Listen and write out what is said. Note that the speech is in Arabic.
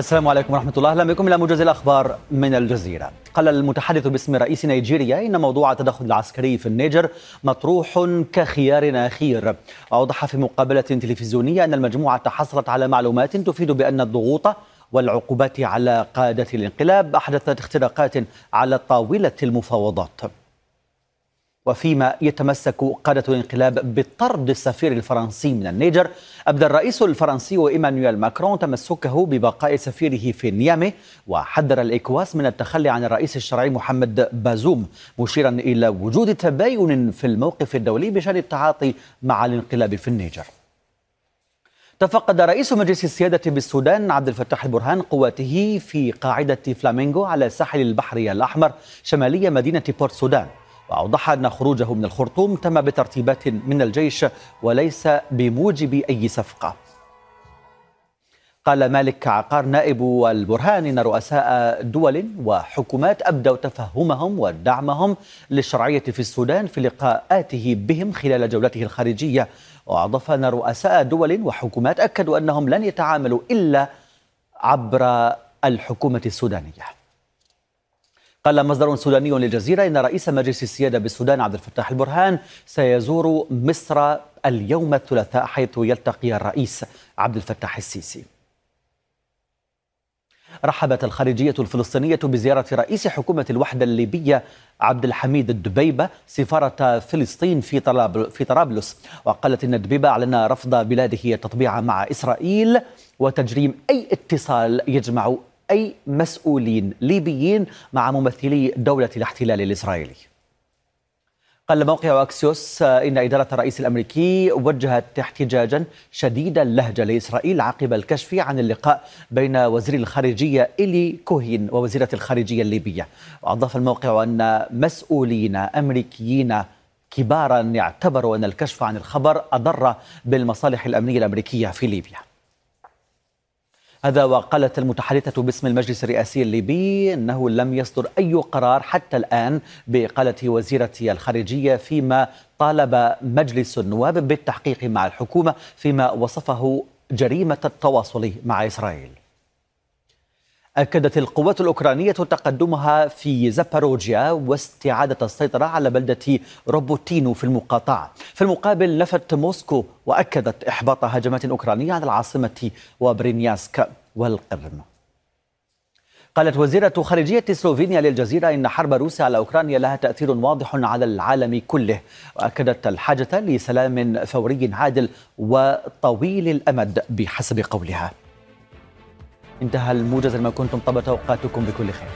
السلام عليكم ورحمة الله. أهلا بكم إلى موجز الأخبار من الجزيرة. قال المتحدث باسم رئيس نيجيريا إن موضوع التدخل العسكري في النيجر مطروح كخيار أخير أوضح في مقابلة تلفزيونية أن المجموعة حصلت على معلومات تفيد بأن الضغوط والعقوبات على قادة الانقلاب أحدثت اختراقات على طاولة المفاوضات. وفيما يتمسك قادة الانقلاب بطرد السفير الفرنسي من النيجر أبدى الرئيس الفرنسي إيمانويل ماكرون تمسكه ببقاء سفيره في نيامي وحذر الإكواس من التخلي عن الرئيس الشرعي محمد بازوم مشيرا إلى وجود تباين في الموقف الدولي بشأن التعاطي مع الانقلاب في النيجر. تفقد رئيس مجلس السيادة بالسودان عبد الفتاح البرهان قواته في قاعدة فلامينغو على ساحل البحر الأحمر شمالية مدينة بورت سودان. وأوضح أن خروجه من الخرطوم تم بترتيبات من الجيش وليس بموجب أي صفقة قال مالك عقار نائب البرهان إن رؤساء دول وحكومات أبدوا تفهمهم ودعمهم للشرعية في السودان في لقاءاته بهم خلال جولته الخارجية وأضاف أن رؤساء دول وحكومات أكدوا أنهم لن يتعاملوا إلا عبر الحكومة السودانية. قال مصدر سوداني للجزيرة إن رئيس مجلس السيادة بالسودان عبد الفتاح البرهان سيزور مصر اليوم الثلاثاء حيث يلتقي الرئيس عبد الفتاح السيسي. رحبت الخارجية الفلسطينية بزيارة رئيس حكومة الوحدة الليبية عبد الحميد الدبيبة سفارة فلسطين في في طرابلس وقالت إن الدبيبة أعلن رفض بلاده التطبيع مع إسرائيل وتجريم أي اتصال يجمع أي مسؤولين ليبيين مع ممثلي دولة الاحتلال الإسرائيلي. قال موقع أكسيوس إن إدارة الرئيس الأمريكي وجهت احتجاجا شديد اللهجة لإسرائيل عقب الكشف عن اللقاء بين وزير الخارجية إلي كوهين ووزيرة الخارجية الليبية. وأضاف الموقع أن مسؤولين أمريكيين كبارا اعتبروا أن الكشف عن الخبر أضر بالمصالح الأمنية الأمريكية في ليبيا. هذا وقالت المتحدثة باسم المجلس الرئاسي الليبي أنه لم يصدر أي قرار حتى الآن بإقالة وزيرة الخارجية فيما طالب مجلس النواب بالتحقيق مع الحكومة فيما وصفه جريمة التواصل مع إسرائيل. أكدت القوات الأوكرانية تقدمها في زاباروجيا واستعادة السيطرة على بلدة روبوتينو في المقاطعة. في المقابل نفت موسكو وأكدت إحباط هجمات أوكرانية على العاصمة وبرينياسك والقرم. قالت وزيرة خارجية سلوفينيا للجزيرة إن حرب روسيا على أوكرانيا لها تأثير واضح على العالم كله وأكدت الحاجة لسلام فوري عادل وطويل الأمد بحسب قولها. انتهى الموجز لما كنتم طبت أوقاتكم بكل خير.